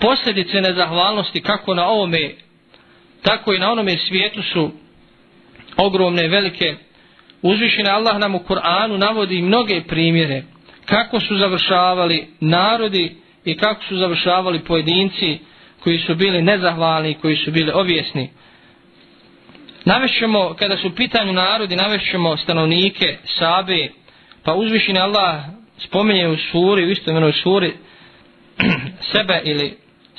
posljedice nezahvalnosti kako na ovome, tako i na onome svijetu su ogromne, velike. Uzvišena Allah nam u Kur'anu navodi mnoge primjere kako su završavali narodi i kako su završavali pojedinci koji su bili nezahvalni, koji su bili objesni. Navešćemo, kada su u pitanju narodi, navešćemo stanovnike, sabe, pa uzvišeni Allah spominje u suri, u istomenoj suri, sebe ili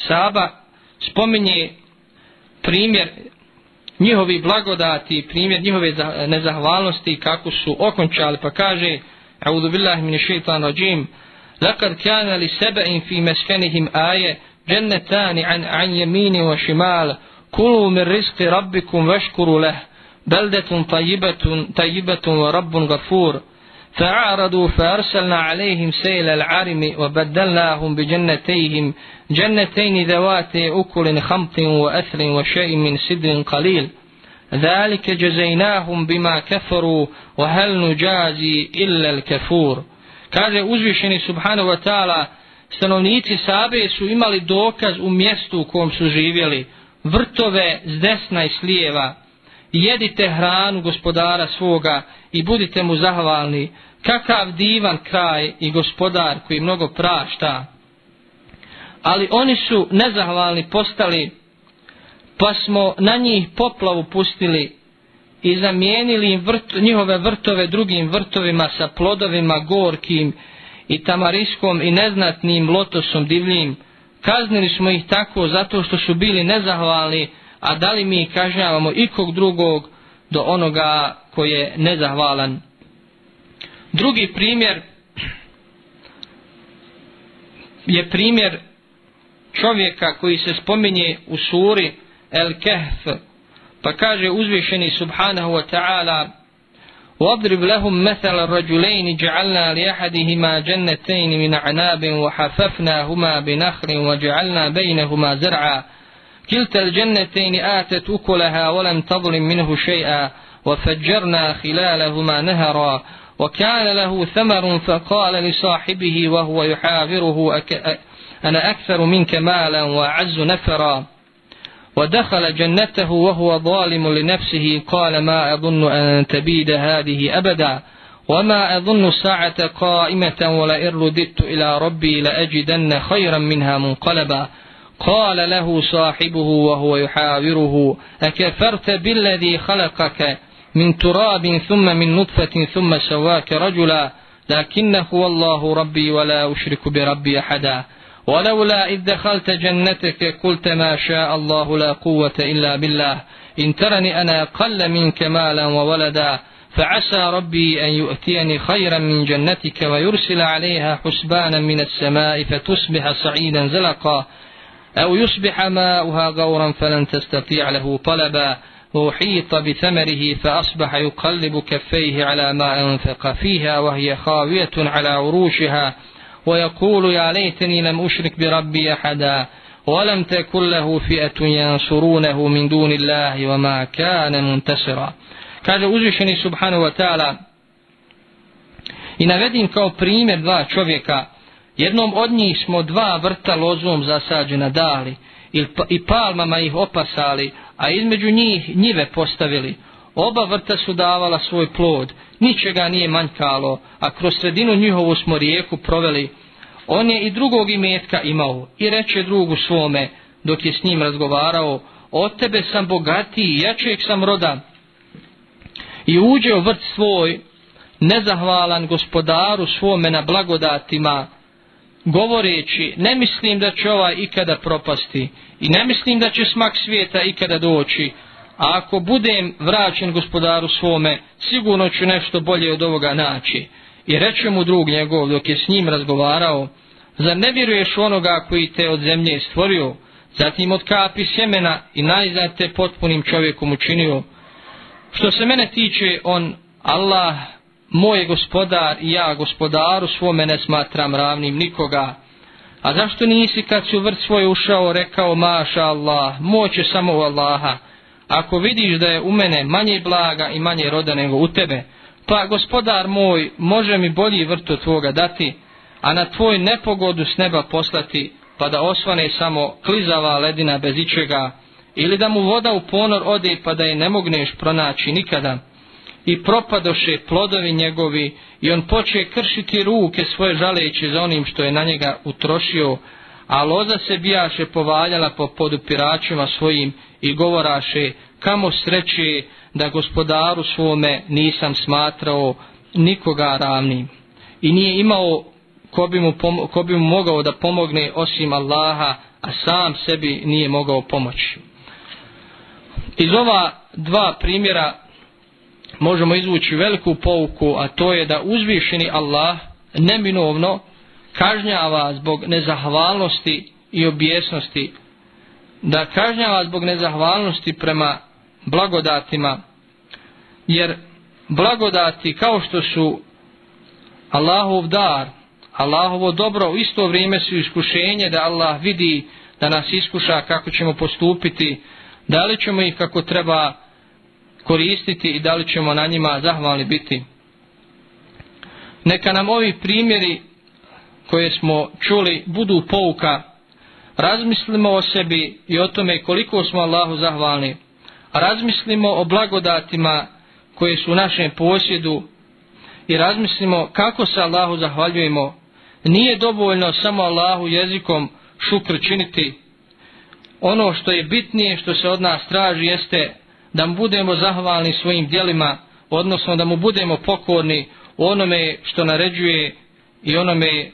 Saba spominje primjer njihovi blagodati, primjer njihove nezahvalnosti kako su okončali, pa kaže Audhu billahi min shaitan rajim Laqad kana li seba'in fi meskenihim aje džennetani an, an jemini wa šimal kulu mir riski rabbikum vaškuru leh beldetun tajibetun tajibetun wa rabbun gafuru فأعرضوا فأرسلنا عليهم سيل العرم وبدلناهم بجنتيهم جنتين ذوات أكل خمط وأثر وشيء من سدر قليل ذلك جزيناهم بما كفروا وهل نجازي إلا الكفور kaže uzvišeni subhanahu wa ta'ala stanovnici Sabe su imali dokaz u mjestu u kom su živjeli vrtove s desna i s lijeva jedite hranu gospodara svoga i budite mu zahvalni kakav divan kraj i gospodar koji mnogo prašta ali oni su nezahvalni postali pa smo na njih poplavu pustili i zamijenili im vrt, njihove vrtove drugim vrtovima sa plodovima gorkim i tamariskom i neznatnim lotosom divljim. Kaznili smo ih tako zato što su bili nezahvalni, a da li mi kažnjavamo ikog drugog do onoga koji je nezahvalan. Drugi primjer je primjer čovjeka koji se spominje u suri الكهف فكاج أزوشني سبحانه وتعالى واضرب لهم مثل الرجلين جعلنا لأحدهما جنتين من عناب وحففناهما بنخر وجعلنا بينهما زرعا كلتا الجنتين آتت أكلها ولم تظلم منه شيئا وفجرنا خلالهما نهرا وكان له ثمر فقال لصاحبه وهو يحاوره. أنا أكثر منك مالا وأعز نفرا ودخل جنته وهو ظالم لنفسه قال ما أظن أن تبيد هذه أبدا وما أظن الساعة قائمة ولئن رددت إلى ربي لأجدن خيرا منها منقلبا قال له صاحبه وهو يحاوره أكفرت بالذي خلقك من تراب ثم من نطفة ثم سواك رجلا لكنه الله ربي ولا أشرك بربي أحدا. ولولا إذ دخلت جنتك قلت ما شاء الله لا قوة إلا بالله إن ترني أنا أقل منك مالا وولدا فعسى ربي أن يؤتيني خيرا من جنتك ويرسل عليها حسبانا من السماء فتصبح صعيدا زلقا. أو يصبح ماؤها غورا فلن تستطيع له طلبا. وحيط بثمره فأصبح يقلب كفيه على ما أنفق فيها وهي خاوية على عروشها. ويقول يا ليتني لم أشرك بربي أحدا ولم تكن له فئة ينصرونه من دون الله وما كان منتصرا. Kaže uzvišeni subhanahu wa ta'ala i navedim kao čovjeka jednom od njih smo dva vrta lozom zasađena dali pa- i palmama ih opasali a između njih njive postavili oba vrta su davala svoj plod ničega nije manjkalo, a kroz sredinu njihovu smo rijeku proveli. On je i drugog imetka imao i reče drugu svome, dok je s njim razgovarao, od tebe sam bogatiji i jačeg sam roda. I uđe u vrt svoj, nezahvalan gospodaru svome na blagodatima, govoreći, ne mislim da će ovaj ikada propasti i ne mislim da će smak svijeta ikada doći, a ako budem vraćen gospodaru svome, sigurno ću nešto bolje od ovoga naći. I reče mu drug njegov dok je s njim razgovarao, zar ne vjeruješ onoga koji te od zemlje stvorio, zatim od kapi sjemena i najzad te potpunim čovjekom učinio. Što se mene tiče, on, Allah, moj gospodar i ja gospodaru svome ne smatram ravnim nikoga. A zašto nisi kad si u vrt svoj ušao rekao, maša Allah, je samo u Allaha, ako vidiš da je u mene manje blaga i manje roda nego u tebe, pa gospodar moj može mi bolji vrt od tvoga dati, a na tvoj nepogodu s neba poslati pa da osvane samo klizava ledina bez ičega, ili da mu voda u ponor ode pa da je ne mogneš pronaći nikada, i propadoše plodovi njegovi i on poče kršiti ruke svoje žaleći za onim što je na njega utrošio, a loza se bijaše povaljala po podupiračima svojim i govoraše kamo sreće da gospodaru svome nisam smatrao nikoga ravnim i nije imao ko bi, mu ko bi mu mogao da pomogne osim Allaha a sam sebi nije mogao pomoći. Iz ova dva primjera možemo izvući veliku pouku a to je da uzvišeni Allah neminovno kažnjava zbog nezahvalnosti i objesnosti da kažnjava zbog nezahvalnosti prema blagodatima jer blagodati kao što su Allahov dar Allahovo dobro u isto vrijeme su iskušenje da Allah vidi da nas iskuša kako ćemo postupiti da li ćemo ih kako treba koristiti i da li ćemo na njima zahvalni biti. Neka nam ovi primjeri koje smo čuli budu pouka. Razmislimo o sebi i o tome koliko smo Allahu zahvalni. Razmislimo o blagodatima koje su u našem posjedu i razmislimo kako se Allahu zahvaljujemo. Nije dovoljno samo Allahu jezikom šukr činiti. Ono što je bitnije što se od nas traži jeste da mu budemo zahvalni svojim dijelima odnosno da mu budemo pokorni onome što naređuje i onome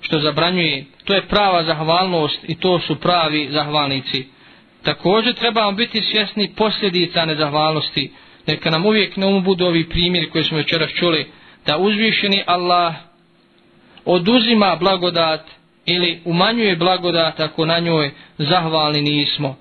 što zabranjuje. To je prava zahvalnost i to su pravi zahvalnici. Također trebamo biti svjesni posljedica nezahvalnosti. Neka nam uvijek na umu budu ovi primjeri koje smo večeras čuli da uzvišeni Allah oduzima blagodat ili umanjuje blagodat ako na njoj zahvalni nismo.